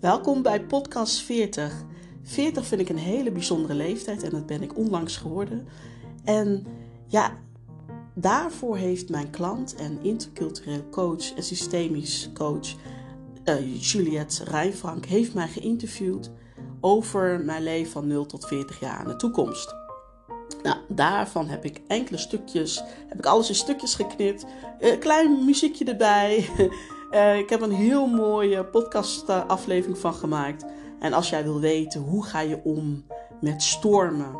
Welkom bij podcast 40. 40 vind ik een hele bijzondere leeftijd en dat ben ik onlangs geworden. En ja, daarvoor heeft mijn klant en intercultureel coach en systemisch coach uh, Juliette Rijnfrank heeft mij geïnterviewd over mijn leven van 0 tot 40 jaar in de toekomst. Nou, daarvan heb ik enkele stukjes, heb ik alles in stukjes geknipt. Een klein muziekje erbij. Uh, ik heb een heel mooie podcastaflevering van gemaakt. En als jij wil weten hoe ga je om met stormen,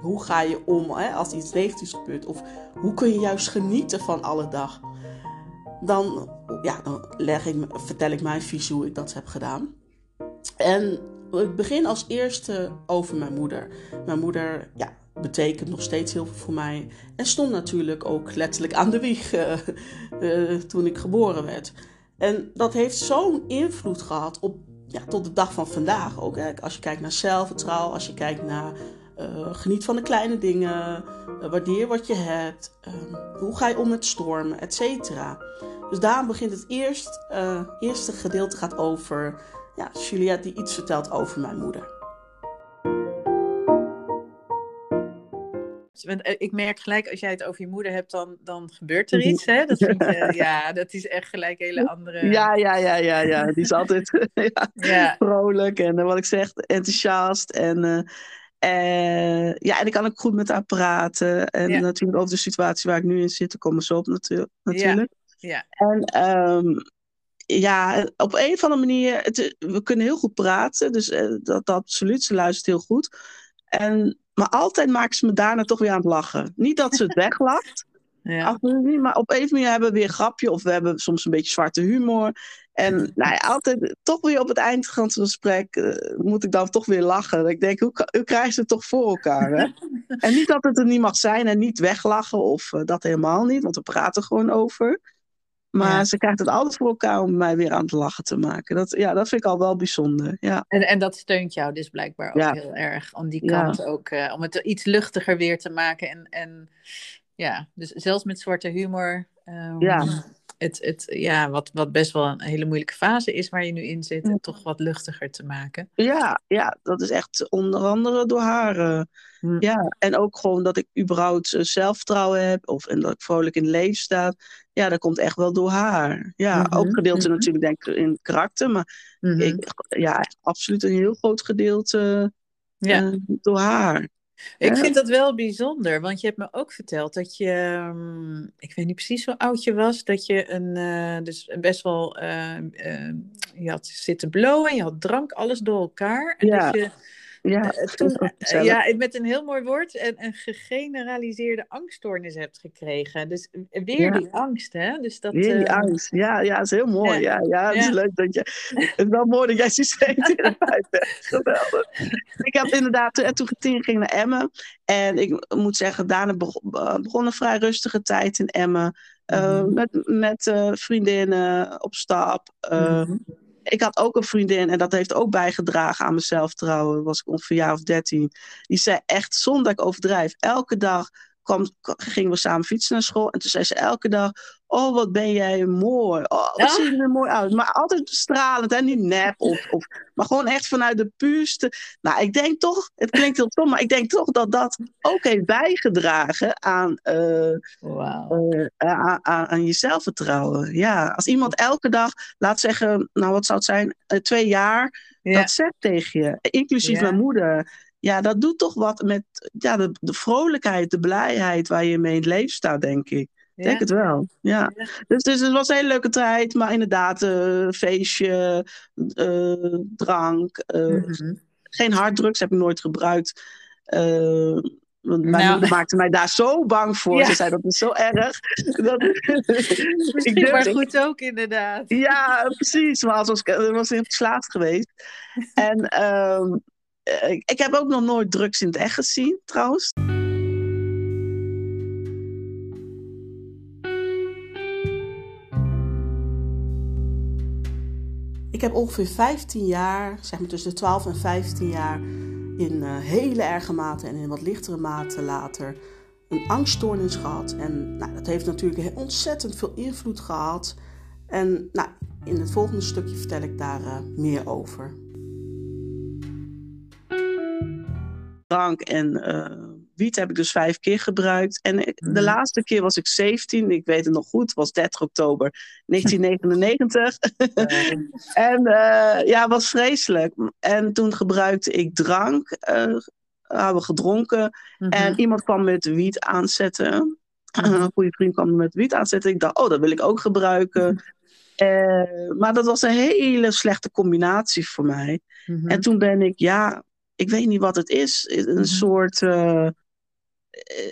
hoe ga je om hè, als iets negatiefs gebeurt, of hoe kun je juist genieten van alle dag, dan, ja, dan leg ik, vertel ik mijn visie hoe ik dat heb gedaan. En ik begin als eerste over mijn moeder. Mijn moeder, ja, betekent nog steeds heel veel voor mij. En stond natuurlijk ook letterlijk aan de wieg uh, uh, toen ik geboren werd. En dat heeft zo'n invloed gehad op ja, tot de dag van vandaag. Ook hè, als je kijkt naar zelfvertrouwen, als je kijkt naar uh, geniet van de kleine dingen, uh, waardeer wat je hebt, uh, hoe ga je om met stormen, et cetera. Dus daarom begint het eerst, eerste gedeelte gaat over ja, Juliette die iets vertelt over mijn moeder. Want eh, ik merk gelijk als jij het over je moeder hebt, dan, dan gebeurt er mhm. iets. Hè? Dat vind je, ja, dat is echt gelijk een hele andere. Ja, ja, ja, ja, ja. Die is altijd ja, ja. vrolijk en eh, wat ik zeg, enthousiast. En, uh, ja, en ik kan ook goed met haar praten. En natuurlijk over de situatie waar ik nu in zit, daar komen ze op natuurlijk. Ja. ja. En um, ja, op een of andere manier, het, we kunnen heel goed praten. Dus uh, dat, dat absoluut, ze luistert heel goed. En maar altijd maken ze me daarna toch weer aan het lachen. Niet dat ze het weglacht. Ja. Maar op een manier hebben we weer een grapje. Of we hebben soms een beetje zwarte humor. En nou ja, altijd toch weer op het eind van het gesprek uh, moet ik dan toch weer lachen. Ik denk, hoe, hoe krijgen ze het toch voor elkaar? Hè? en niet dat het er niet mag zijn en niet weglachen of uh, dat helemaal niet. Want we praten gewoon over. Maar ze krijgt het altijd voor elkaar om mij weer aan het lachen te maken. Dat, ja, dat vind ik al wel bijzonder. Ja. En, en dat steunt jou dus blijkbaar ook heel erg. Om die kant ook, uh, om het iets luchtiger weer te maken. En, en ja, dus zelfs met zwarte humor. Um, ja. Het, het, ja, wat, wat best wel een hele moeilijke fase is waar je nu in zit. En toch wat luchtiger te maken. Ja, ja dat is echt onder andere door haar. Uh, Ja, en ook gewoon dat ik überhaupt uh, zelfvertrouwen heb. Of, en dat ik vrolijk in het leven sta ja, dat komt echt wel door haar. Ja, mm -hmm. ook gedeelte mm -hmm. natuurlijk denk ik in karakter, maar mm -hmm. ik, ja, absoluut een heel groot gedeelte ja. uh, door haar. Ik vind dat wel bijzonder, want je hebt me ook verteld dat je, um, ik weet niet precies hoe oud je was, dat je een, uh, dus best wel, uh, je had zitten blowen, je had drank, alles door elkaar. En ja. dat je ja, uh, toen, uh, ja, met een heel mooi woord, een, een gegeneraliseerde angststoornis hebt gekregen. Dus weer ja. die angst, hè? Dus dat, weer die uh, angst, ja, ja, is heel mooi. Ja, ja, ja het is leuk dat je. Het is wel mooi dat jij systeem eruit hebt. Geweldig. Ik heb inderdaad, toen ik tien ging naar Emmen. En ik moet zeggen, daarna begon een vrij rustige tijd in Emmen. Mm -hmm. Met, met vriendinnen op stap. Mm -hmm ik had ook een vriendin en dat heeft ook bijgedragen aan mezelf trouwen. Was ik ongeveer jaar of dertien. Die zei echt, zonder dat ik overdrijf, elke dag gingen we samen fietsen naar school. En toen zei ze elke dag, oh wat ben jij mooi. Oh, wat zie je er mooi uit. Maar altijd stralend, hè? niet nep. Of, of, maar gewoon echt vanuit de puurste. Nou, ik denk toch, het klinkt heel stom, maar ik denk toch dat dat ook heeft bijgedragen aan, uh, wow. uh, aan, aan, aan je zelfvertrouwen. Ja, als iemand elke dag, laat zeggen, nou wat zou het zijn, uh, twee jaar, ja. dat zegt tegen je. Inclusief ja. mijn moeder ja, dat doet toch wat met ja, de, de vrolijkheid, de blijheid waar je mee in het leven staat, denk ik. Ik denk het wel, ja. Dus, dus het was een hele leuke tijd, maar inderdaad, uh, feestje, uh, drank, uh, mm -hmm. geen harddrugs heb ik nooit gebruikt. want mijn nou. moeder maakte mij daar zo bang voor. Ja. Ze zei dat is zo erg. Dat, ik durf, maar goed ook, inderdaad. Ja, precies. Maar als was, was heel verslaafd geweest. En um, ik heb ook nog nooit drugs in het echt gezien, trouwens. ik heb ongeveer 15 jaar, zeg maar tussen de 12 en 15 jaar, in eh, hele erge mate en in wat lichtere mate later een angststoornis gehad. En nou, dat heeft natuurlijk ontzettend veel invloed gehad. En nou, in het volgende stukje vertel ik daar eh, meer over. Dank en uh wiet heb ik dus vijf keer gebruikt. En de mhm. laatste keer was ik 17, ik weet het nog goed, was 30 oktober 1999. en uh, ja, was vreselijk. En toen gebruikte ik drank, uh, hebben we gedronken. En mhm. iemand kwam met wiet aanzetten. Mhm. Een goede vriend kwam met wiet aanzetten. Ik dacht, oh, dat wil ik ook gebruiken. maar dat was een hele slechte combinatie voor mij. En toen ben ik, ja, ik weet niet wat het is. Een soort. Uh,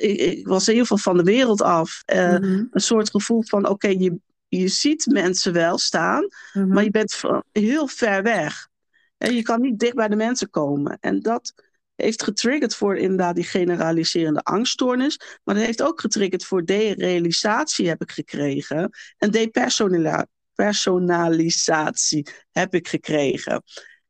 ik, ik, was heel veel van de wereld af. Uh, Een soort gevoel van: oké, je, je ziet mensen wel staan, mhm. maar je bent heel ver weg. En je kan niet dicht bij de mensen komen. En dat heeft getriggerd voor inderdaad die generaliserende angststoornis. Maar dat heeft ook getriggerd voor derealisatie heb ik gekregen. En depersonalisatie heb ik gekregen.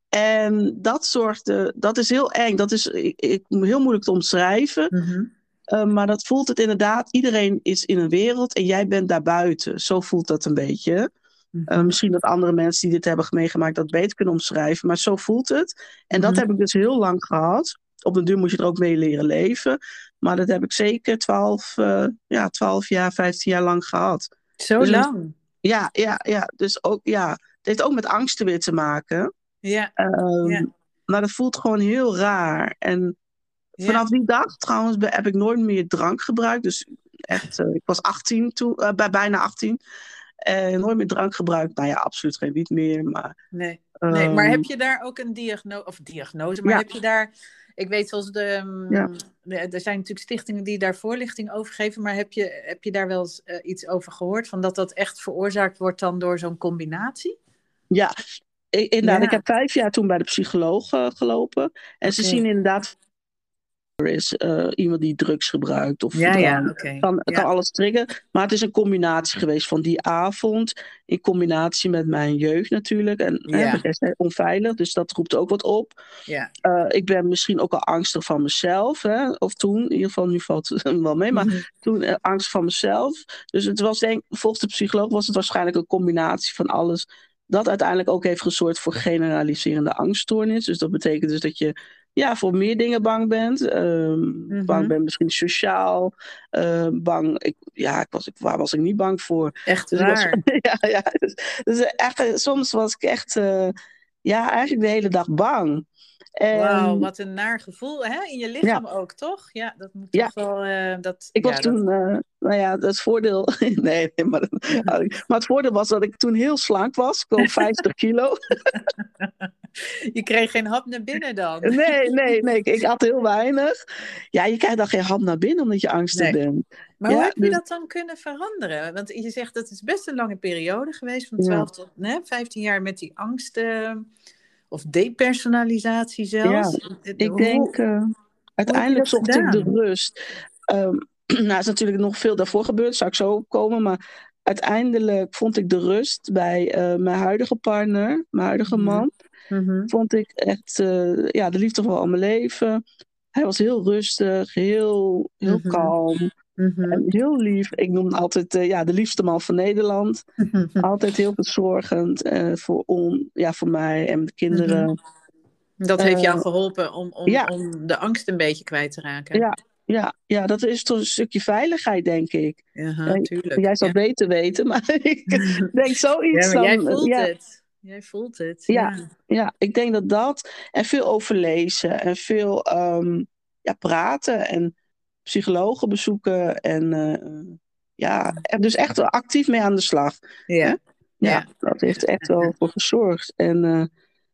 En dat zorgde, dat is heel eng, dat is ik, heel moeilijk te omschrijven. Mhm. Eh, maar dat voelt het inderdaad, iedereen is in een wereld en jij bent daarbuiten. Zo voelt dat een beetje. Mhm. Eh, misschien dat andere mensen die dit hebben meegemaakt dat beter kunnen omschrijven, maar zo voelt het. En dat mhm. heb ik dus heel lang gehad. Op een duur moet je er ook mee leren leven. Maar dat heb ik zeker 12, uh, eh, ja, 12 jaar, 15 jaar lang gehad. Zo dus lang? ja, ja, ja. Dus ook, ja. Het heeft ook met angsten weer te maken. Ja. Ehm, maar dat voelt gewoon heel raar. En vanaf die dag trouwens heb ik nooit meer drank gebruikt. Dus echt, uh, ik was 18 toen, uh, bij bijna 18. En nooit meer drank gebruikt. Nou ja, absoluut geen wiet meer. Maar, nee. nee, maar heb ehm, je daar ook een diagnose, of diagnose, maar heb je daar, ik weet zoals de, mm, de, er zijn natuurlijk stichtingen die daar voorlichting over geven, maar heb je, heb je daar wel eens uh, iets over gehoord, van dat dat echt veroorzaakt wordt dan door zo'n combinatie? Ja, inderdaad, ik heb vijf jaar toen bij de psycholoog uh, gelopen. En ze zien inderdaad er is uh, iemand die drugs gebruikt of ja, ja, okay. kan, kan alles triggeren. Maar het is een combinatie geweest van die avond in combinatie met mijn jeugd natuurlijk. En ja. hè, onveilig, dus dat roept ook wat op. Ja. Uh, ik ben misschien ook al angstig van mezelf. Hè? Of toen, in ieder geval, nu valt het wel mee. Maar mm -hmm. toen uh, angst van mezelf. Dus het was denk volgens de psycholoog was het waarschijnlijk een combinatie van alles dat uiteindelijk ook heeft gezorgd voor generaliserende angststoornis. Dus dat betekent dus dat je ja, voor meer dingen bang bent. Um, mm-hmm. Bang bent misschien sociaal. Uh, bang, ik, ja, ik was, ik, waar was ik niet bang voor? Echt dus waar? Was, ja, ja. Dus, dus echt, soms was ik echt, uh, ja, eigenlijk de hele dag bang. Wauw, wat een naar gevoel hè? in je lichaam ook, toch? Ja, dat moet toch wel... Uh, dat, ik was toen, uh, nou ja, het voordeel... nee, nee maar, maar het voordeel was dat ik toen heel slank was. Ik woog 50 kilo. je kreeg geen hap naar binnen dan? nee, nee, nee. Ik, ik, at heel weinig. Ja, je krijgt dan geen hap naar binnen omdat je angstig nee. bent. Maar hoe heb je dus dat dan kunnen veranderen? Want je zegt dat het is best een lange periode geweest, van 12 tot nee, 15 jaar met die angsten of depersonalisatie zelfs. Ja, ik denk, uh, uiteindelijk zocht ik de rust. Um, nou, is natuurlijk nog veel daarvoor gebeurd, zou ik zo komen, maar uiteindelijk vond ik de rust bij uh, mijn huidige partner, mijn huidige mhm. man. Mm -hmm. Vond ik echt uh, ja, de liefde van al mijn leven. Hij was heel rustig, heel, heel mm -hmm. kalm. Mm-hmm. En heel lief. Ik noem altijd uh, ja, de liefste man van Nederland. altijd heel verzorgend uh, voor, on, ja, voor mij en de kinderen. Dat heeft jou eh, geholpen om, om, ja. om de angst een beetje kwijt te raken. Ja, ja, ja, dat is toch een stukje veiligheid, denk ik. Ja, natuurlijk. Jij zou ja. beter weten, maar ik denk zoiets. Ja, maar jij voelt ja. het. Jij voelt het. Ja. ja. Ja, ik denk dat dat. En veel overlezen en veel um, ja, praten. En psychologen bezoeken. En uh, ja, dus echt actief mee aan de slag. Ja. Ja, dat heeft echt wel voor gezorgd. En uh,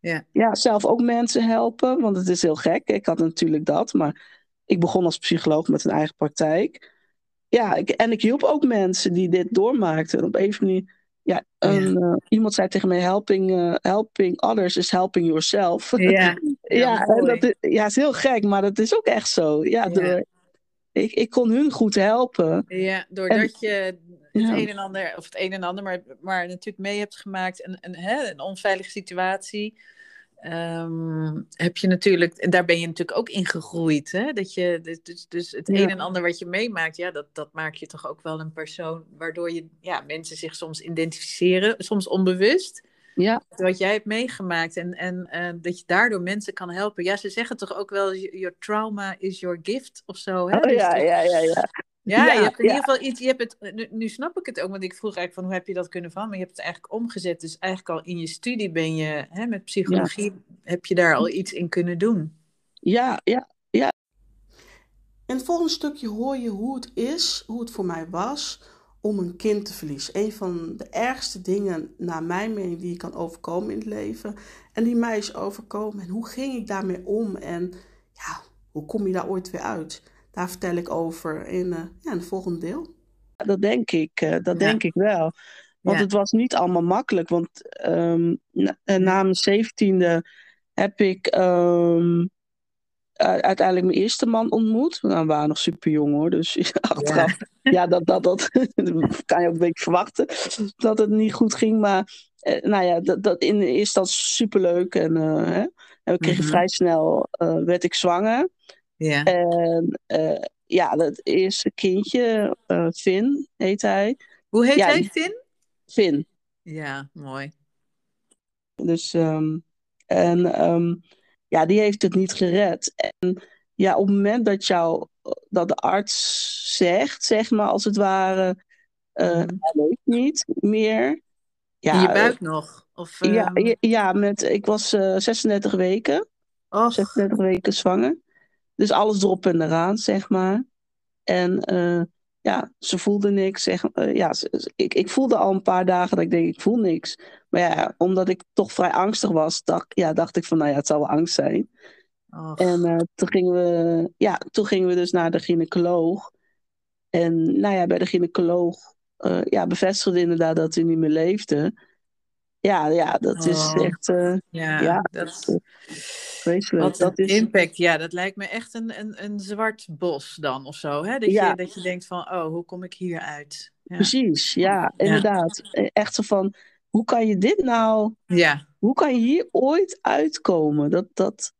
ja. ja, zelf ook mensen helpen, want het is heel gek. Ik had natuurlijk dat, maar ik begon als psycholoog met een eigen praktijk. Ja, ik, en ik hielp ook mensen die dit doormaakten. Op een manier, ja, een, uh, iemand zei tegen mij: helping, uh, helping others is helping yourself. Ja, ja, en dat is, ja, is heel gek, maar dat is ook echt zo. Ja, ja. Door, ik, ik kon hun goed helpen. Ja, doordat en, je het ja. een en ander, of het een en ander, maar, maar natuurlijk mee hebt gemaakt, en, en, hè, een onveilige situatie. Um, heb je natuurlijk, en daar ben je natuurlijk ook in gegroeid. Hè? Dat je, dus, dus, dus het ja. een en ander wat je meemaakt, ja, dat, dat maakt je toch ook wel een persoon waardoor je, ja, mensen zich soms identificeren, soms onbewust. Ja. Wat jij hebt meegemaakt en, en uh, dat je daardoor mensen kan helpen. Ja, ze zeggen toch ook wel, your trauma is your gift of zo. Hè? Oh, ja, dus ja, ja, ja. Ja, je hebt in ieder geval iets. Je hebt het, nu, nu, snap ik het ook, want ik vroeg eigenlijk van hoe heb je dat kunnen van? Maar je hebt het eigenlijk omgezet. Dus eigenlijk al in je studie ben je hè, met psychologie, heb je daar al iets in kunnen doen. Ja, ja, ja. In het volgende stukje hoor je hoe het is, hoe het voor mij was om een kind te verliezen. Een van de ergste dingen, naar mijn mening, die je kan overkomen in het leven. En die mij is overkomen. En hoe ging ik daarmee om? En ja, hoe kom je daar ooit weer uit? Daar vertel ik over in, uh, ja, in het volgende deel. Dat denk ik, uh, dat ja. denk ik wel. Want ja. het was niet allemaal makkelijk. Want um, na, na, mijn zeventiende heb ik um, uiteindelijk mijn eerste man ontmoet. Nou, we waren nog super jong hoor. Dus achteraf, ja, dat, dat, dat kan je ook een beetje verwachten. Dat het niet goed ging. Maar uh, nou ja, dat, dat in de eerste instantie superleuk. En, hè, en we kregen mm-hmm. vrij snel, werd ik zwanger. Ja. En uh, ja, dat eerste kindje, Finn heet hij. Hoe heet ja, hij, Finn? Finn. Ja, mooi. Dus, um, en um, ja, die heeft het niet gered. En ja, op het moment dat jou, dat de arts zegt, zeg maar, als het ware, uh, mm. hij leeft niet meer. Ja, In je buik nog? Of, um... ja, ja, met, ik was 36 weken. Och. 36 weken zwanger. Dus alles erop en eraan, zeg maar. En ja, ze voelde niks. Zeg, ja, ze, ik, ik voelde al een paar dagen dat ik denk, ik voel niks. Maar ja, omdat ik toch vrij angstig was, dacht, ja, dacht ik van, nou ja, het zal wel angst zijn. Och. En uh, toen, gingen we, ja, toen gingen we dus naar de gynaecoloog. En nou ja, bij de gynaecoloog ja, bevestigde inderdaad dat hij niet meer leefde. Ja, ja dat oh. is echt... ja, ja, dat... Vreselijk. Wat dat is... impact, ja, dat lijkt me echt een, een, een zwart bos dan of zo. Hè? Dat, ja. je, dat je denkt van, oh, hoe kom ik hier uit? Ja. Precies, ja, inderdaad. Ja. Echt zo van, hoe kan je dit nou, ja. hoe kan je hier ooit uitkomen? Dat, dat,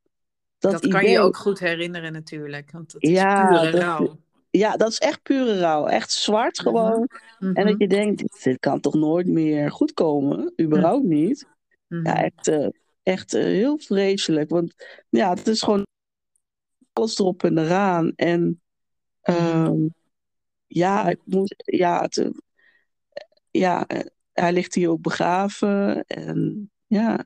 dat, dat kan idee... je ook goed herinneren natuurlijk, want dat is ja, pure dat, rouw. Ja, dat is echt pure rouw. Echt zwart gewoon. Mm -hmm. En dat je denkt, dit kan toch nooit meer goed komen? Überhaupt mm -hmm. niet. Ja, echt... Uh, echt uh, heel vreselijk. Want ja, het is gewoon alles erop en eraan. En um, ja, ik moet, ja, het, uh, ja, hij ligt hier ook begraven. En ja.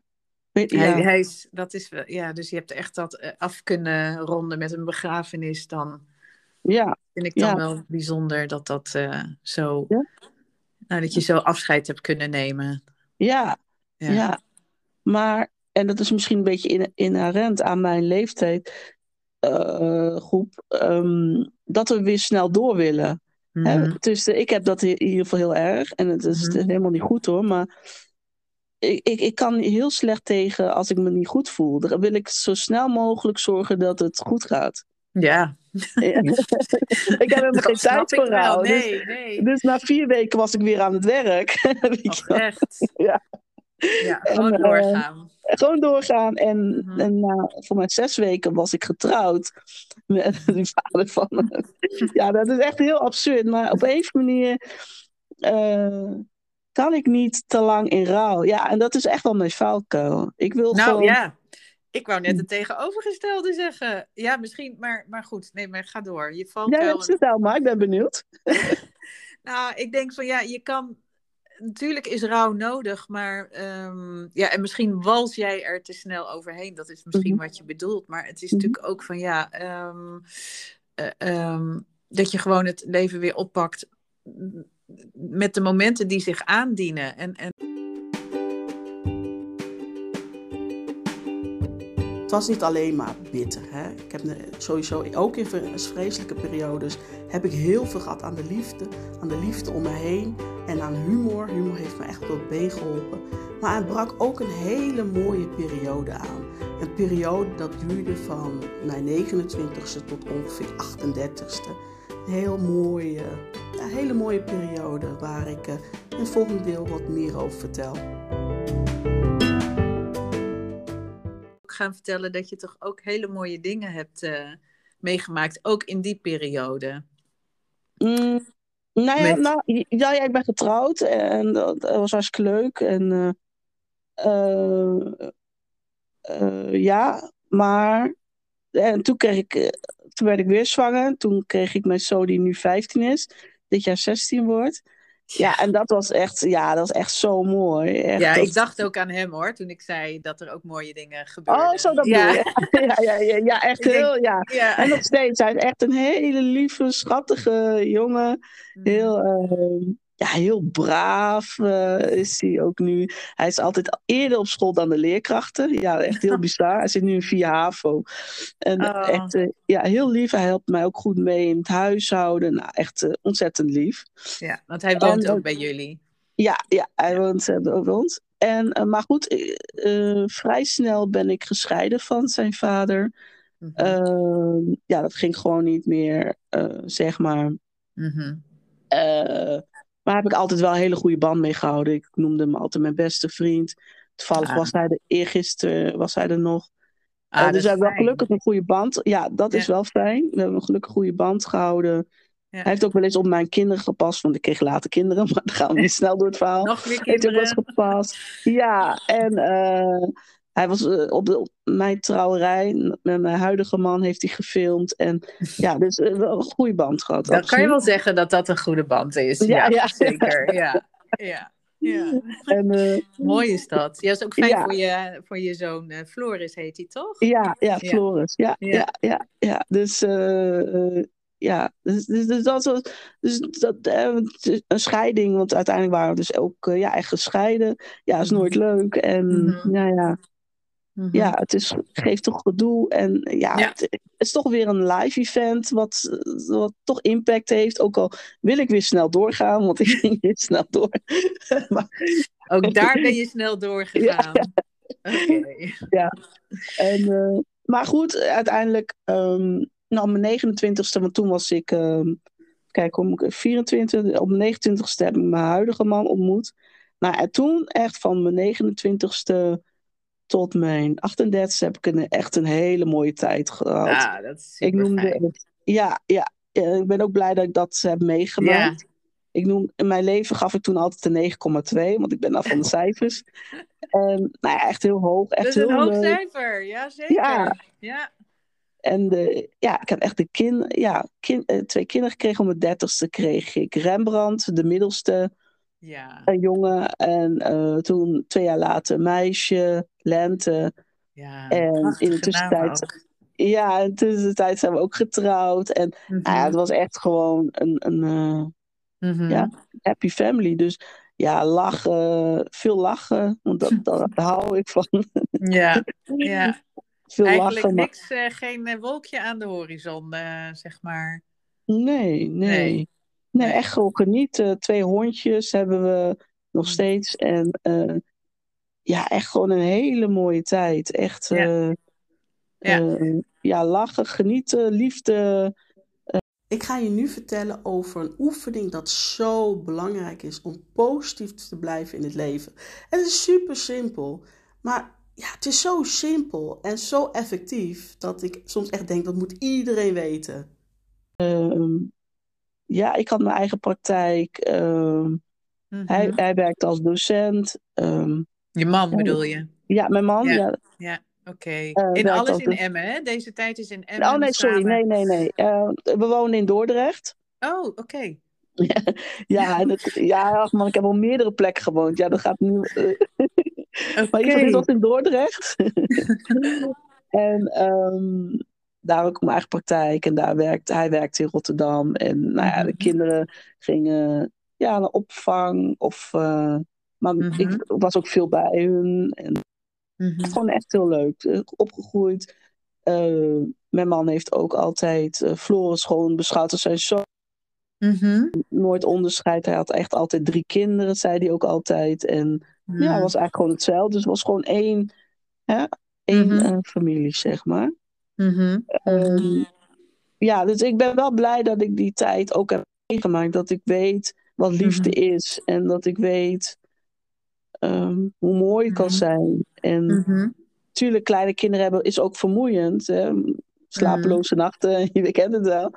Weet, hij, ja. hij is, dat is, ja, dus je hebt echt dat af kunnen ronden met een begrafenis dan. Ja. Vind ik dan ja. wel bijzonder dat dat uh, zo, ja. nou, dat je zo afscheid hebt kunnen nemen. Ja, ja. Maar en dat is misschien een beetje inherent aan mijn leeftijd uh, groep, um, dat we weer snel door willen. Mhm. Mm -hmm. Dus de, ik heb dat in ieder geval heel erg. En het is mm -hmm. helemaal niet goed hoor. Maar ik, ik, ik kan heel slecht tegen als ik me niet goed voel. Dan wil ik zo snel mogelijk zorgen dat het goed gaat. Ja. ja. ik heb helemaal geen tijd voor jou. Nee, dus, nee. dus na vier weken was ik weer aan het werk. Echt? ja. Ja, gewoon en, doorgaan. Uh, gewoon doorgaan. En, Mhm. en na voor mij zes weken was ik getrouwd met die vader van me. ja, dat is echt heel absurd. Maar op een manier uh, kan ik niet te lang in rouw. Ja, en dat is echt wel mijn valkuil. Ik wil nou gewoon... ja, ik wou net het tegenovergestelde zeggen. Ja, misschien, maar, maar goed. Nee, maar ga door. Je valkuil... Ja, vertel maar. Ik ben benieuwd. nou, ik denk van ja, je kan natuurlijk is rouw nodig, maar um, ja, en misschien wals jij er te snel overheen. Dat is misschien -hmm. wat je bedoelt. Maar het is -hmm. natuurlijk ook van ja, um, uh, um, dat je gewoon het leven weer oppakt met de momenten die zich aandienen. En, en... Het was niet alleen maar bitter. Hè? Ik heb sowieso ook in vreselijke periodes heb ik heel veel gehad aan de liefde, aan de liefde om me heen en aan humor. Humor heeft me echt op been geholpen. Maar het brak ook een hele mooie periode aan. Een periode dat duurde van mijn 29ste tot ongeveer 38ste. Een heel mooie, ja, hele mooie periode waar ik in het volgende deel wat meer over vertel. Gaan vertellen dat je toch ook hele mooie dingen hebt uh, meegemaakt, ook in die periode. Mm, nou, ja, Met... nou ja, ja, ik ben getrouwd en dat, dat was hartstikke leuk. En ja, maar en toen kreeg ik, toen werd ik weer zwanger. Toen kreeg ik mijn zoon die nu 15 is, dit jaar 16 wordt. Ja, en dat was echt, ja, dat was echt zo mooi. Echt, ja, ik dacht ook aan hem hoor, toen ik zei dat er ook mooie dingen gebeurden. Oh, zo dat ja. ja, ja, ja, ja, echt heel, ja. ja. En nog steeds, hij is echt een hele lieve, schattige jongen. Mm. Heel, uh, ja, heel braaf uh, is hij ook nu. Hij is altijd eerder op school dan de leerkrachten. Ja, echt heel bizar. Hij zit nu in 4 HAVO. En Oh. echt, uh, ja, heel lief. Hij helpt mij ook goed mee in het huishouden. Nou, echt uh, ontzettend lief. Ja, want hij woont En, ook bij jullie. Ja, ja hij woont ook bij ons. En, maar goed, vrij snel ben ik gescheiden van zijn vader. Mhm. Uh, ja, dat ging gewoon niet meer, zeg maar. Uh, maar heb ik altijd wel een hele goede band mee gehouden. Ik noemde hem altijd mijn beste vriend. Toevallig Ah. was hij er eergisteren was hij er nog. Ah, Uh, dat dus we hebben wel gelukkig een goede band. Ja, dat is wel fijn. We hebben een gelukkig goede band gehouden. Ja. Hij heeft ook wel eens op mijn kinderen gepast, want ik kreeg later kinderen, maar dan gaan we niet snel door het verhaal. Nog meer Heeft ook wel eens kinderen. gepast. Ja, en uh, hij was uh, op, de, op mijn trouwerij met mijn huidige man heeft hij gefilmd. En ja, dus uh, wel een goede band gehad. Dan kan je wel zeggen dat dat een goede band is. Ja, Ja, ja. zeker. Ja, ja. ja. En, uh, Mooi is dat. Ja, is ook fijn Ja. voor, je, voor je zoon uh, Floris, heet hij toch? ja, ja. Floris. Ja, Ja. ja, ja, ja. Dus, uh, ja, dus, dus, dus dat was dus dat, uh, een scheiding, want uiteindelijk waren we dus ook ja, echt gescheiden. Ja, is nooit leuk. En Mhm. ja, ja, Mhm. ja, het is, geeft toch gedoe. En ja, Ja. Het, het is toch weer een live event wat, wat toch impact heeft. Ook al wil ik weer snel doorgaan, want ik ging weer snel door. maar, Ook daar ben je snel doorgegaan. Oké. en, uh, maar goed, uiteindelijk, um, nou, op mijn 29ste, want toen was ik, um, kijk, om 24, op mijn 29ste heb ik mijn huidige man ontmoet. Nou, en toen echt van mijn 29ste tot mijn 38 heb ik een, echt een hele mooie tijd gehad. Ah, dat is ik noemde het. Ja, ja, ja, ik ben ook blij dat ik dat heb meegemaakt. Ik noem, in mijn leven gaf ik toen altijd een 9,2, want ik ben af van de cijfers. En nou ja, echt heel hoog. Echt Dat is een heel hoog leuk. cijfer, ja zeker. Ja. ja. En de, ja, ik heb echt de kin, ja, kin, eh, twee kinderen gekregen. Om mijn dertigste kreeg ik Rembrandt, de middelste ja. een jongen. En eh, toen twee jaar later een meisje, Lente. ja. En in de tussentijd, ja, in de tussentijd zijn we ook getrouwd. En Mhm. nou ja, het was echt gewoon een, een eh, Mhm. ja. happy family. Dus ja, lachen, veel lachen. Want dat, dat, daar hou ik van. ja. ja. Veel Eigenlijk lachen. maar- niks, eh, geen wolkje aan de horizon, zeg maar. Nee, nee. Nee. Nee, echt gewoon genieten. Twee hondjes hebben we nog Mm. steeds. En eh, ja, echt gewoon een hele mooie tijd. Echt, Ja. eh, Ja. eh, ja, lachen, genieten, liefde. Ik ga je nu vertellen over een oefening dat zo belangrijk is om positief te blijven in het leven. Het is super simpel, maar ja, het is zo simpel en zo effectief dat ik soms echt denk dat moet iedereen weten. Ehm, ja, ik had mijn eigen praktijk. Ehm, Mhm. hij, hij werkte als docent. Ehm, Je man bedoel je? ja, mijn man. Ja. Ja. Ja, oké. Eh, in alles in Emmen, hè? Deze tijd is in Emmen. Oh nee, sorry. Nee, nee, nee. Eh, we wonen in Dordrecht. Oh, oké. Ja, en het, ja, ach man, ik heb op meerdere plekken gewoond. Ja, dat gaat nu. eh, Maar je was in Dordrecht. en ehm, daar ook mijn eigen praktijk. En daar werkt, hij werkte in Rotterdam. En nou ja, de Mhm. kinderen gingen ja, naar opvang. Of, eh, maar Mhm. ik was ook veel bij hun. En Mhm. gewoon echt heel leuk. Eh, Opgegroeid. Eh, mijn man heeft ook altijd uh, Floris gewoon beschouwd als zijn zoon. Mhm. Nooit onderscheid. Hij had echt altijd drie kinderen, zei hij ook altijd. En ja, was eigenlijk gewoon hetzelfde. Dus het was gewoon één, hè, één familie, zeg maar. Mhm. Ehm, ja, dus ik ben wel blij dat ik die tijd ook heb meegemaakt. Dat ik weet wat liefde Mhm. is. En dat ik weet ehm, hoe mooi het kan Mhm. zijn. En natuurlijk, kleine kinderen hebben is ook vermoeiend. Hè? slapeloze nachten, je kent het wel.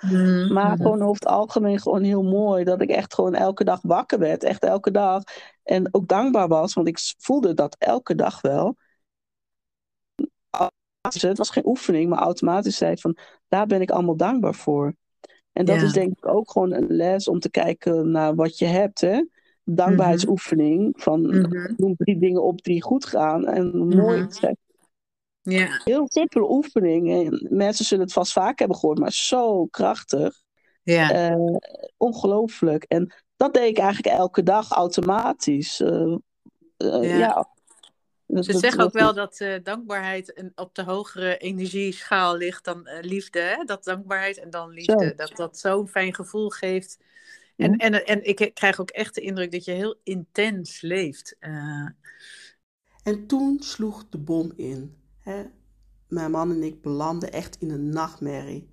Maar gewoon over het algemeen gewoon heel mooi. Dat ik echt gewoon elke dag wakker werd. Echt elke dag. En ook dankbaar was, want ik voelde dat elke dag wel. Het was geen oefening, maar automatisch zei ik van, daar ben ik allemaal dankbaar voor. En dat Ja. is denk ik ook gewoon een les om te kijken naar wat je hebt. Hè? Dankbaarheidsoefening. Van Mhm. noem drie dingen op die goed gaan. En mooi. Mhm. Ja, Heel simpele oefening. En mensen zullen het vast vaak hebben gehoord, maar zo krachtig. ja. Eh, ongelooflijk. En dat deed ik eigenlijk elke dag automatisch. Eh, eh, Ja. ja. Ze dat- zeggen ook wel dat eh, dankbaarheid een, op de hogere energieschaal ligt dan eh, liefde. Hè? Dat dankbaarheid en dan liefde. Zo. Dat dat zo'n fijn gevoel geeft. En, Ja. en, en ik krijg ook echt de indruk dat je heel intens leeft. Eh, En toen sloeg de bom in. Hè? Mijn man en ik belanden echt in een nachtmerrie.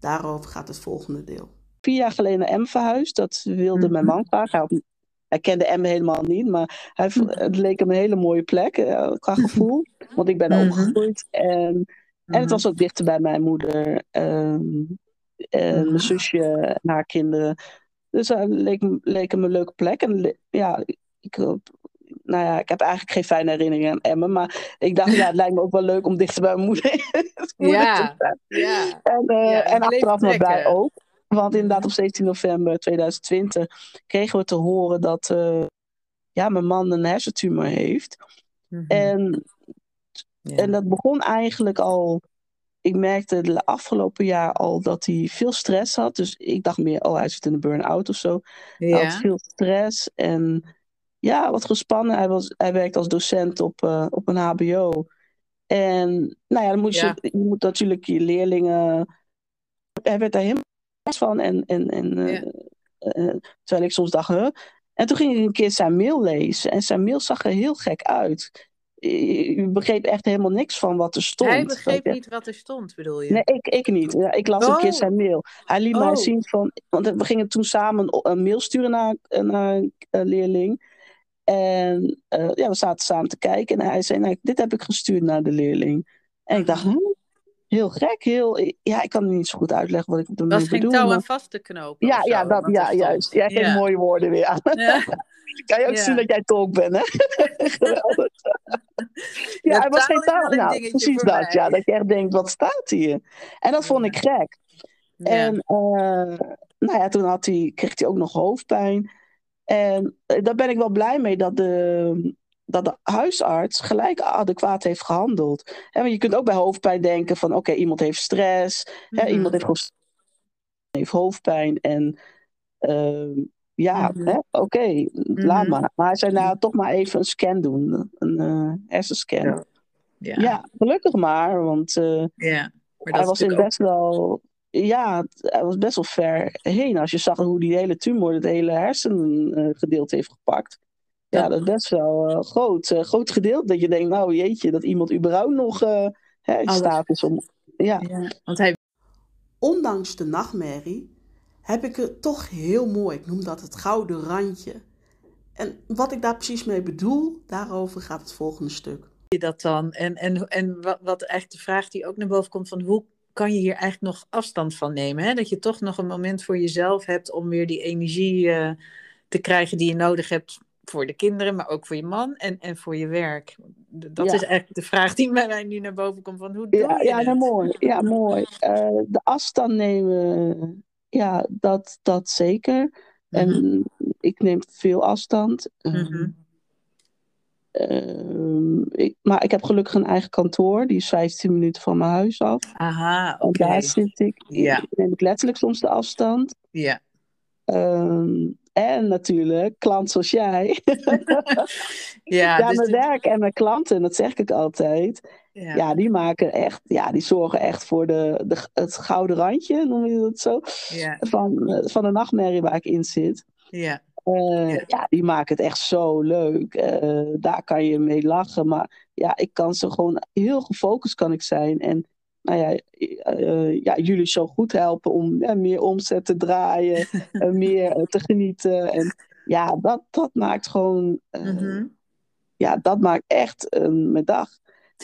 Daarover gaat het volgende deel. vier jaar geleden naar M verhuisd. Dat wilde mijn Mhm. man graag. Hij, had- hij kende M helemaal niet, maar hij, Mhm. het leek hem een hele mooie plek eh, qua gevoel. Want ik ben Mhm. opgegroeid. En, en het mhm. was ook dichter bij mijn moeder. ehm, en Mhm. mijn zusje en haar kinderen. Dus het leek, me- leek hem een leuke plek. En ja, ik, nou ja, ik heb eigenlijk geen fijne herinneringen aan Emmen. Maar ik dacht, ja, het lijkt me ook wel leuk om dichter bij mijn moeder, moeder Ja. te zijn. Ja, En, eh, Ja, en je bleef achteraf maar blij ook. Want inderdaad, op 17 november 2020 kregen we te horen dat eh, ja, mijn man een hersentumor heeft. Mhm. En, Ja. en dat begon eigenlijk al. Ik merkte de afgelopen jaar al dat hij veel stress had. Dus ik dacht meer, oh, hij zit in een burn-out of zo. Hij had veel stress en ja, wat gespannen. Hij, was, hij werkt als docent op, eh, op een HBO. En nou ja, dan moet je, Ja. je moet natuurlijk je leerlingen. Hij werd daar helemaal van. En, en, en, eh, Ja. eh, terwijl ik soms dacht, huh? En toen ging ik een keer zijn mail lezen. En zijn mail zag er heel gek uit. Je je begreep echt helemaal niks van wat er stond. Hij begreep niet wat er stond, bedoel je? Nee, ik, ik niet. Ja, ik las een keer Oh. zijn mail. Hij liet mij Oh. zien van. Want we gingen toen samen een- mail sturen naar, naar een eh, leerling. En eh, ja, we zaten samen te kijken. En hij zei: nou, Dit heb ik gestuurd naar de leerling. En ik dacht: huh? Heel gek. Heel, ja, ik kan niet zo goed uitleggen wat ik ermee was geen bedoel. touw maar- aan vast te knopen. Ja, ja, dat, ja juist. Jij geeft Ja. mooie woorden weer aan. Ja. kan je ook zien dat jij tolk bent, hè? Geweldig. ja, hij was geen taal Nou, precies dat, mij. ja. Dat je echt denkt: wat staat hier? En dat vond ik gek. En eh, nou ja, toen had hij, kreeg hij ook nog hoofdpijn. En eh, daar ben ik wel blij mee dat de, dat de huisarts gelijk adequaat heeft gehandeld. Hè, want je kunt ook bij hoofdpijn denken van oké, iemand heeft stress. Hè, Mhm. iemand heeft, heeft hoofdpijn. En ehm, ja, Mhm. hè, oké, laat Mhm. maar. Maar hij zei nou toch maar even een scan doen. Een eh hersenscan. Ja. Ja. Ja. gelukkig maar. Want eh, Ja. Maar hij dat was in best wel. Ja, het- hij was best wel ver heen. Als je zag hoe die hele tumor het hele hersengedeelte heeft gepakt. Ja, Dat- is best wel eh, groot. eh, groot gedeelte. Dat je denkt, nou jeetje, dat iemand überhaupt nog eh, hè, in Alles. staat is om. Ja. Want hij Ondanks de nachtmerrie heb ik het toch heel mooi. Ik noem dat het gouden randje. En wat ik daar precies mee bedoel, daarover gaat het volgende stuk. je dat dan? En, en, en wat, wat eigenlijk de vraag die ook naar boven komt van hoe kan je hier eigenlijk nog afstand van nemen? Hè? Dat je toch nog een moment voor jezelf hebt om weer die energie eh, te krijgen die je nodig hebt voor de kinderen, maar ook voor je man en, en voor je werk. Dat Ja. is eigenlijk de vraag die bij mij nu naar boven komt van hoe doe ja, je ja het? nou, mooi. Ja, mooi. Eh, de afstand nemen, ja, dat, dat zeker. Mhm. En ik neem veel afstand. Mhm. Ehm, ik, maar ik heb gelukkig een eigen kantoor. Die is 15 minuten van mijn huis af. Aha, oké. daar zit ik. Ja. Neem ik letterlijk soms de afstand. Ja. Ehm, en natuurlijk, klant zoals jij. Ja, Ja, dus mijn werk en mijn klanten, dat zeg ik altijd. ja. Ja, die maken echt, ja, die zorgen echt voor de, de, het gouden randje, noem je dat zo? Ja, Van, eh, van de nachtmerrie waar ik in zit. ja. Eh, Ja. ja. die maken het echt zo leuk. Eh, daar kan je mee lachen. Maar ja, ik kan ze gewoon heel gefocust kan ik zijn. En nou ja, eh, ja jullie zo goed helpen om ja, meer omzet te draaien. eh, meer eh, te genieten. En ja, dat, dat maakt gewoon... Mhm. Ja, dat maakt echt mijn dag.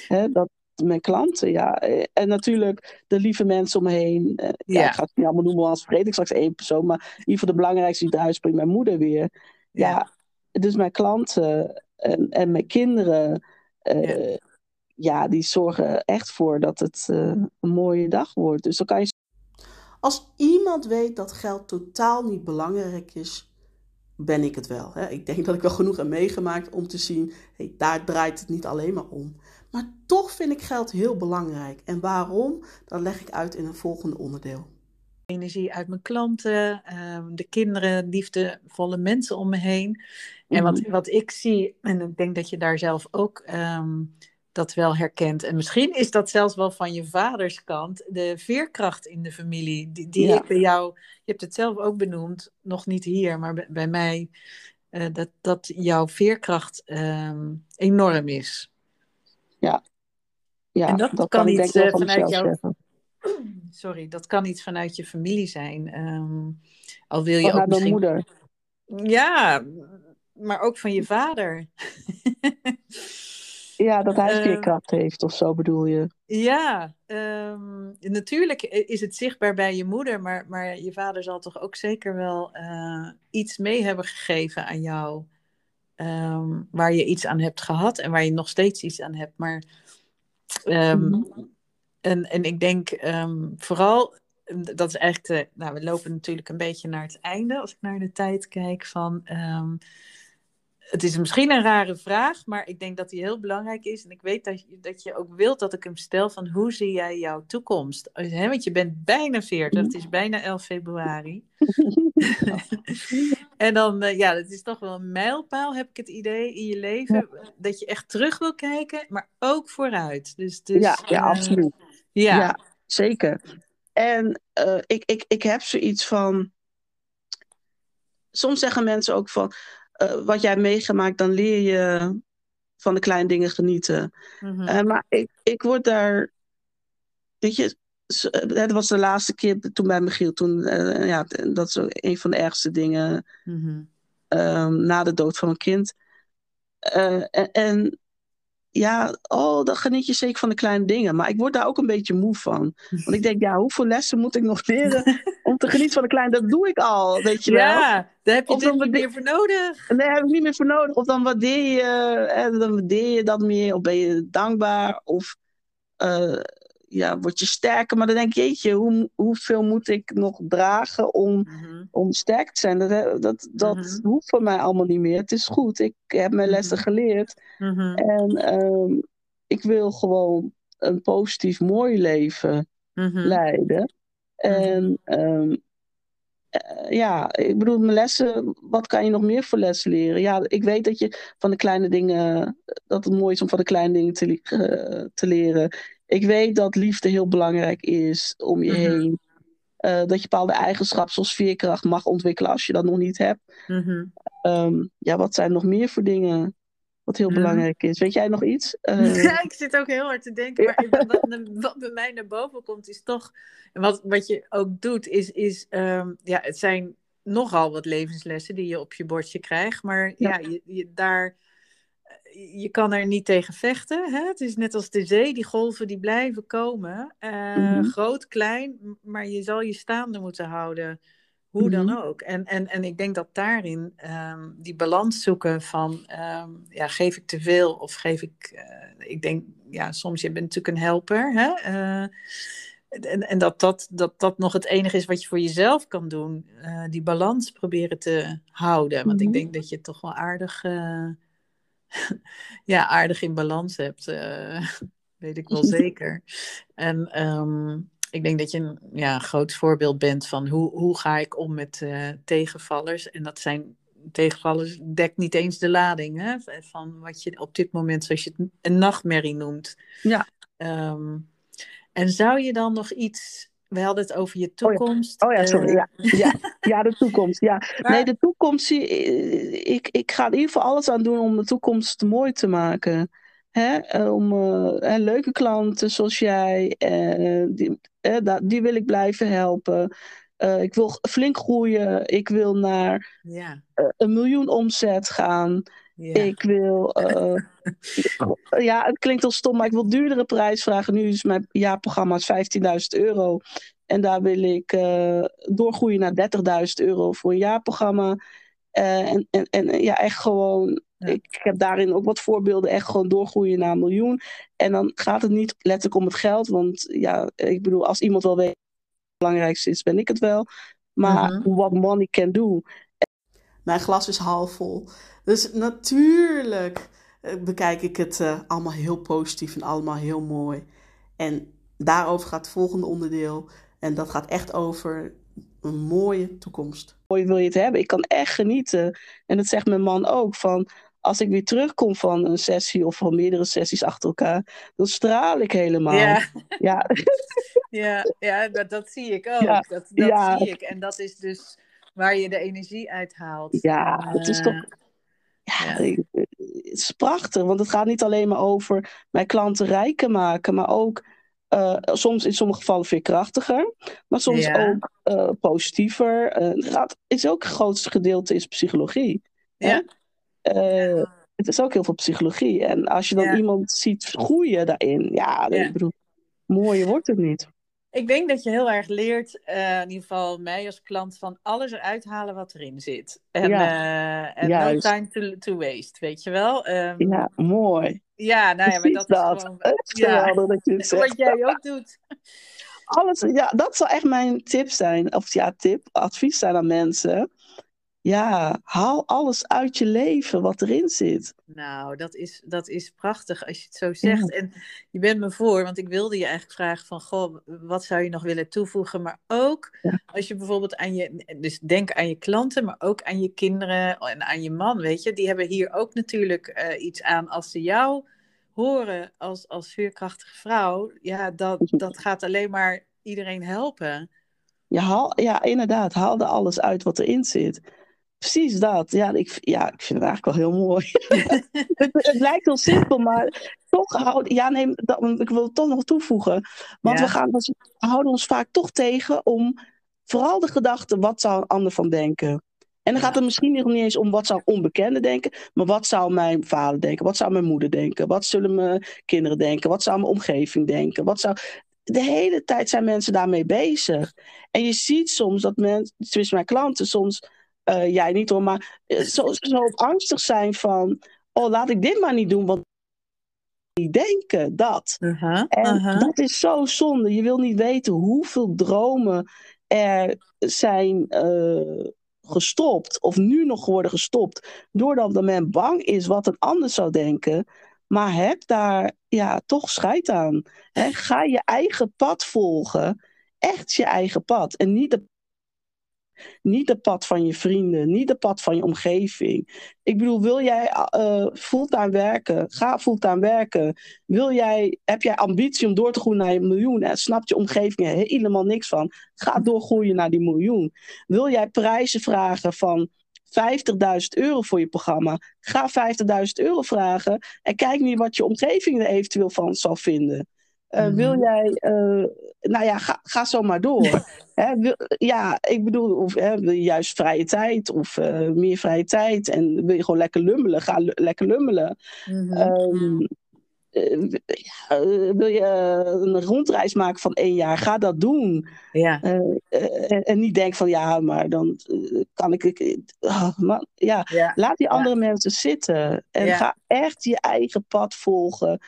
Hè, dat, mijn klanten, ja. En natuurlijk de lieve mensen om me heen. Ja, ja. ik ga het niet allemaal noemen, als vergeet ik straks één persoon. Maar in ieder geval de belangrijkste die eruit springt, mijn moeder weer. Ja, ja dus mijn klanten en, en mijn kinderen. Uh, ja. Die zorgen echt voor dat het uh, een mooie dag wordt. Dus dan kan je. Als iemand weet dat geld totaal niet belangrijk is, ben ik het wel. Hè? Ik denk dat ik wel genoeg heb meegemaakt om te zien, hey, daar draait het niet alleen maar om. Maar toch vind ik geld heel belangrijk. En waarom? Dat leg ik uit in een volgende onderdeel. Energie uit mijn klanten, ehm, de kinderen, liefdevolle mensen om me heen. En wat, mhm. wat ik zie, en ik denk dat je daar zelf ook ehm, dat wel herkent. En misschien is dat zelfs wel van je vaders kant, de veerkracht in de familie. Die, die ik bij jou, je hebt het zelf ook benoemd, nog niet hier, maar bij, mij, uh, dat, dat jouw veerkracht ehm, enorm is. Ja. ja, en dat, kan, iets uh, vanuit jou. Sorry, dat kan iets vanuit je familie zijn. Um, al wil je ook misschien... moeder. Ja, maar ook van je vader. Ja, dat hij veerkracht ehm, heeft of zo bedoel je? Ja, um, natuurlijk is het zichtbaar bij je moeder, maar, maar je vader zal toch ook zeker wel uh, iets mee hebben gegeven aan jou. Um, waar je iets aan hebt gehad en waar je nog steeds iets aan hebt. Maar, mm en, en ik denk vooral, dat is eigenlijk, de, nou we lopen natuurlijk een beetje naar het einde als ik naar de tijd kijk van het is misschien een rare vraag, maar ik denk dat die heel belangrijk is. En ik weet dat je, dat je ook wilt dat ik hem stel van hoe zie jij jouw toekomst? Want je bent bijna 40, het is bijna 11 februari. en dan, uh, ja, het is toch wel een mijlpaal, heb ik het idee, in je leven. Dat je echt terug wil kijken, maar ook vooruit. Dus, dus, ja, ja, uh, absoluut. Ja. ja. zeker. En uh, ik, ik, ik heb zoiets van. Soms zeggen mensen ook van uh, wat jij meegemaakt, dan leer je van de kleine dingen genieten. Mm -hmm. uh, maar ik, ik word daar. Weet je, het was de laatste keer toen bij Michiel. Toen, uh, ja, dat is een van de ergste dingen mm -hmm. um, na de dood van een kind. en, en ja, oh, dan geniet je zeker van de kleine dingen. Maar ik word daar ook een beetje moe van. Want ik denk, ja, hoeveel lessen moet ik nog leren om te genieten van de kleine? Dat doe ik al, weet je wel. Ja, daar heb je of niet meer voor nodig. Nee, daar heb ik niet meer voor nodig. Of dan waardeer je, dan waardeer je dat meer. Of ben je dankbaar. Of uh, ja, word je sterker. Maar dan denk je, jeetje, hoe, hoeveel moet ik nog dragen om, mm-hmm. om sterk te zijn? Dat, dat, dat mm-hmm. hoeft voor mij allemaal niet meer. Het is goed. Ik heb mijn lessen mm-hmm. geleerd. En um, ik wil gewoon een positief, mooi leven leiden. En um, uh, ja, ik bedoel, mijn lessen, wat kan je nog meer voor lessen leren? Ja, ik weet dat je van de kleine dingen, dat het mooi is om van de kleine dingen te, uh, te leren. Ik weet dat liefde heel belangrijk is om je mm -hmm. heen. Uh, dat je bepaalde eigenschappen zoals veerkracht mag ontwikkelen als je dat nog niet hebt. Mm -hmm. um, ja, wat zijn nog meer voor dingen wat heel mm -hmm. belangrijk is? Weet jij nog iets? Uh... Ja, ik zit ook heel hard te denken. Maar wat, wat, wat, bij mij naar boven komt is toch... Wat, wat je ook doet is... is um, ja, het zijn nogal wat levenslessen die je op je bordje krijgt. Maar ja, ja je, je, daar je kan er niet tegen vechten. Hè? Het is net als de zee, die golven die blijven komen. Uh, mm-hmm. Groot, klein, maar je zal je staande moeten houden. Hoe dan ook. En, en, en ik denk dat daarin um, die balans zoeken van, um, ja, geef ik te veel of geef ik, uh, ik denk, ja, soms je bent natuurlijk een helper. Hè? Uh, en, en dat, dat, dat dat nog het enige is wat je voor jezelf kan doen. Die balans proberen te houden. Want ik denk dat je toch wel aardig ja, aardig in balans hebt. Uh, weet ik wel zeker. En um, ik denk dat je een ja, groot voorbeeld bent van hoe, hoe ga ik om met uh, tegenvallers. En dat zijn tegenvallers, dekt niet eens de lading hè, van wat je op dit moment, zoals je het een nachtmerrie noemt. Ja. Um, en zou je dan nog iets we hadden het over je toekomst. Oh ja, oh ja sorry. Ja. Ja. ja, de toekomst. Ja. Maar... Nee, de toekomst. Ik, ik ga in ieder geval alles aan doen om de toekomst mooi te maken. Hè? Om uh, leuke klanten zoals jij, uh, die, die wil ik blijven helpen. ik wil flink groeien. Ik wil naar ja. een miljoen omzet gaan. Ik wil, uh, ja, het klinkt al stom, maar ik wil duurdere prijs vragen. Nu is mijn jaarprogramma 15.000 euro. En daar wil ik uh, doorgroeien naar 30.000 euro voor een jaarprogramma. Uh, en, en, en ja, echt gewoon Ik heb daarin ook wat voorbeelden, echt gewoon doorgroeien naar een miljoen. En dan gaat het niet letterlijk om het geld, want ja, ik bedoel, als iemand wel weet wat het belangrijkste is, ben ik het wel. Maar uh -huh. what money can do. Mijn glas is half vol. Dus natuurlijk bekijk ik het uh, allemaal heel positief en allemaal heel mooi. En daarover gaat het volgende onderdeel. En dat gaat echt over een mooie toekomst. Mooi wil je het hebben. Ik kan echt genieten. En dat zegt mijn man ook. Van als ik weer terugkom van een sessie of van meerdere sessies achter elkaar, dan straal ik helemaal. Ja, ja. ja, ja dat, dat zie ik ook. Ja. Dat, dat ja. zie ik. En dat is dus waar je de energie uithaalt. Ja, en, het is toch. Ja, ja. het is prachtig, want het gaat niet alleen maar over mijn klanten rijker maken, maar ook uh, soms in sommige gevallen veel krachtiger, maar soms ja. ook uh, positiever. Uh, het gaat, is ook het grootste gedeelte is psychologie. Ja. Het is ook heel veel psychologie. En als je dan ja. iemand ziet groeien daarin, ja, ja. ik bedoel, mooier wordt het niet. Ik denk dat je heel erg leert, uh, in ieder geval mij als klant, van alles eruit halen wat erin zit. En, ja, uh, no time to, to, waste, weet je wel? Um, ja, mooi. Ja, nou ja, maar dat, dat. is gewoon... Het ja, dat je het zegt. Wat jij ook doet. Alles, ja, dat zou echt mijn tip zijn. Of ja, tip, advies zijn aan mensen. Ja, haal alles uit je leven wat erin zit. Nou, dat is, dat is prachtig als je het zo zegt. Ja. En je bent me voor, want ik wilde je eigenlijk vragen van... Goh, wat zou je nog willen toevoegen? Maar ook ja. als je bijvoorbeeld aan je... Dus denk aan je klanten, maar ook aan je kinderen en aan je man, weet je. Die hebben hier ook natuurlijk uh, iets aan als ze jou horen als, als vuurkrachtige vrouw. Ja, dat, dat gaat alleen maar iedereen helpen. Ja, haal, ja, inderdaad. Haal er alles uit wat erin zit. Precies dat. Ja ik, ja, ik vind het eigenlijk wel heel mooi. het, het, lijkt heel simpel, maar toch houden. Ja, nee, dat, ik wil het toch nog toevoegen. Want ja. we, gaan, we houden ons vaak toch tegen om vooral de gedachte: wat zou een ander van denken? En dan gaat het misschien nog niet eens om wat zou onbekende denken, maar wat zou mijn vader denken? Wat zou mijn moeder denken? Wat zullen mijn kinderen denken? Wat zou mijn omgeving denken? Wat zou... De hele tijd zijn mensen daarmee bezig. En je ziet soms dat mensen, tussen mijn klanten, soms uh, jij niet hoor, maar zo, zo angstig zijn van, oh laat ik dit maar niet doen, want niet denken dat. Uh -huh, en uh -huh. dat is zo zonde. Je wil niet weten hoeveel dromen er zijn uh, gestopt, of nu nog worden gestopt, doordat de men bang is wat een ander zou denken. Maar heb daar ja, toch scheid aan. He, ga je eigen pad volgen. Echt je eigen pad. En niet de niet de pad van je vrienden, niet de pad van je omgeving. Ik bedoel, wil jij uh, fulltime werken? Ga fulltime werken. Wil jij, heb jij ambitie om door te groeien naar een miljoen? En snapt je omgeving er helemaal niks van? Ga doorgroeien naar die miljoen. Wil jij prijzen vragen van 50.000 euro voor je programma? Ga 50.000 euro vragen en kijk niet wat je omgeving er eventueel van zal vinden. Uh, mm-hmm. Wil jij, uh, nou ja, ga, ga zo maar door. Hè, wil, ja, ik bedoel, of, hè, wil je juist vrije tijd of uh, meer vrije tijd en wil je gewoon lekker lummelen, ga lekker lummelen. Mhm. Um, ja, wil je een rondreis maken van één jaar, ga dat doen. Ja. en, en, niet denk van ja, maar dan kan ik. Oh, maar, ja, ja. laat die andere ja. mensen zitten en ga echt je eigen pad volgen.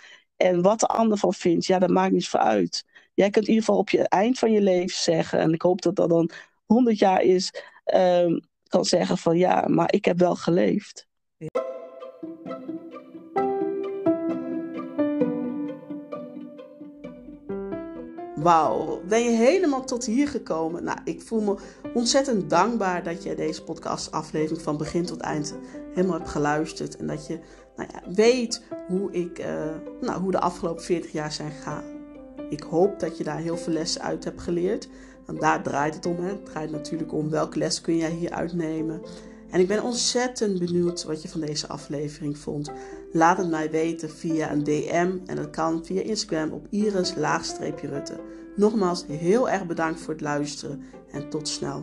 En wat de ander van vindt, ja, dat maakt niets voor uit. Jij kunt in ieder geval op je eind van je leven zeggen, en ik hoop dat dat dan 100 jaar is, um, kan zeggen van ja, maar ik heb wel geleefd. Wauw, ben je helemaal tot hier gekomen? Nou, ik voel me ontzettend dankbaar dat je deze podcastaflevering van begin tot eind helemaal hebt geluisterd. En dat je nou ja, weet hoe, ik, uh, nou, hoe de afgelopen 40 jaar zijn gegaan. Ik hoop dat je daar heel veel lessen uit hebt geleerd. Want daar draait het om. Hè? Het draait natuurlijk om welke les kun jij hier uitnemen. En ik ben ontzettend benieuwd wat je van deze aflevering vond. Laat het mij weten via een DM en dat kan via Instagram op iris-rutte. Nogmaals heel erg bedankt voor het luisteren en tot snel.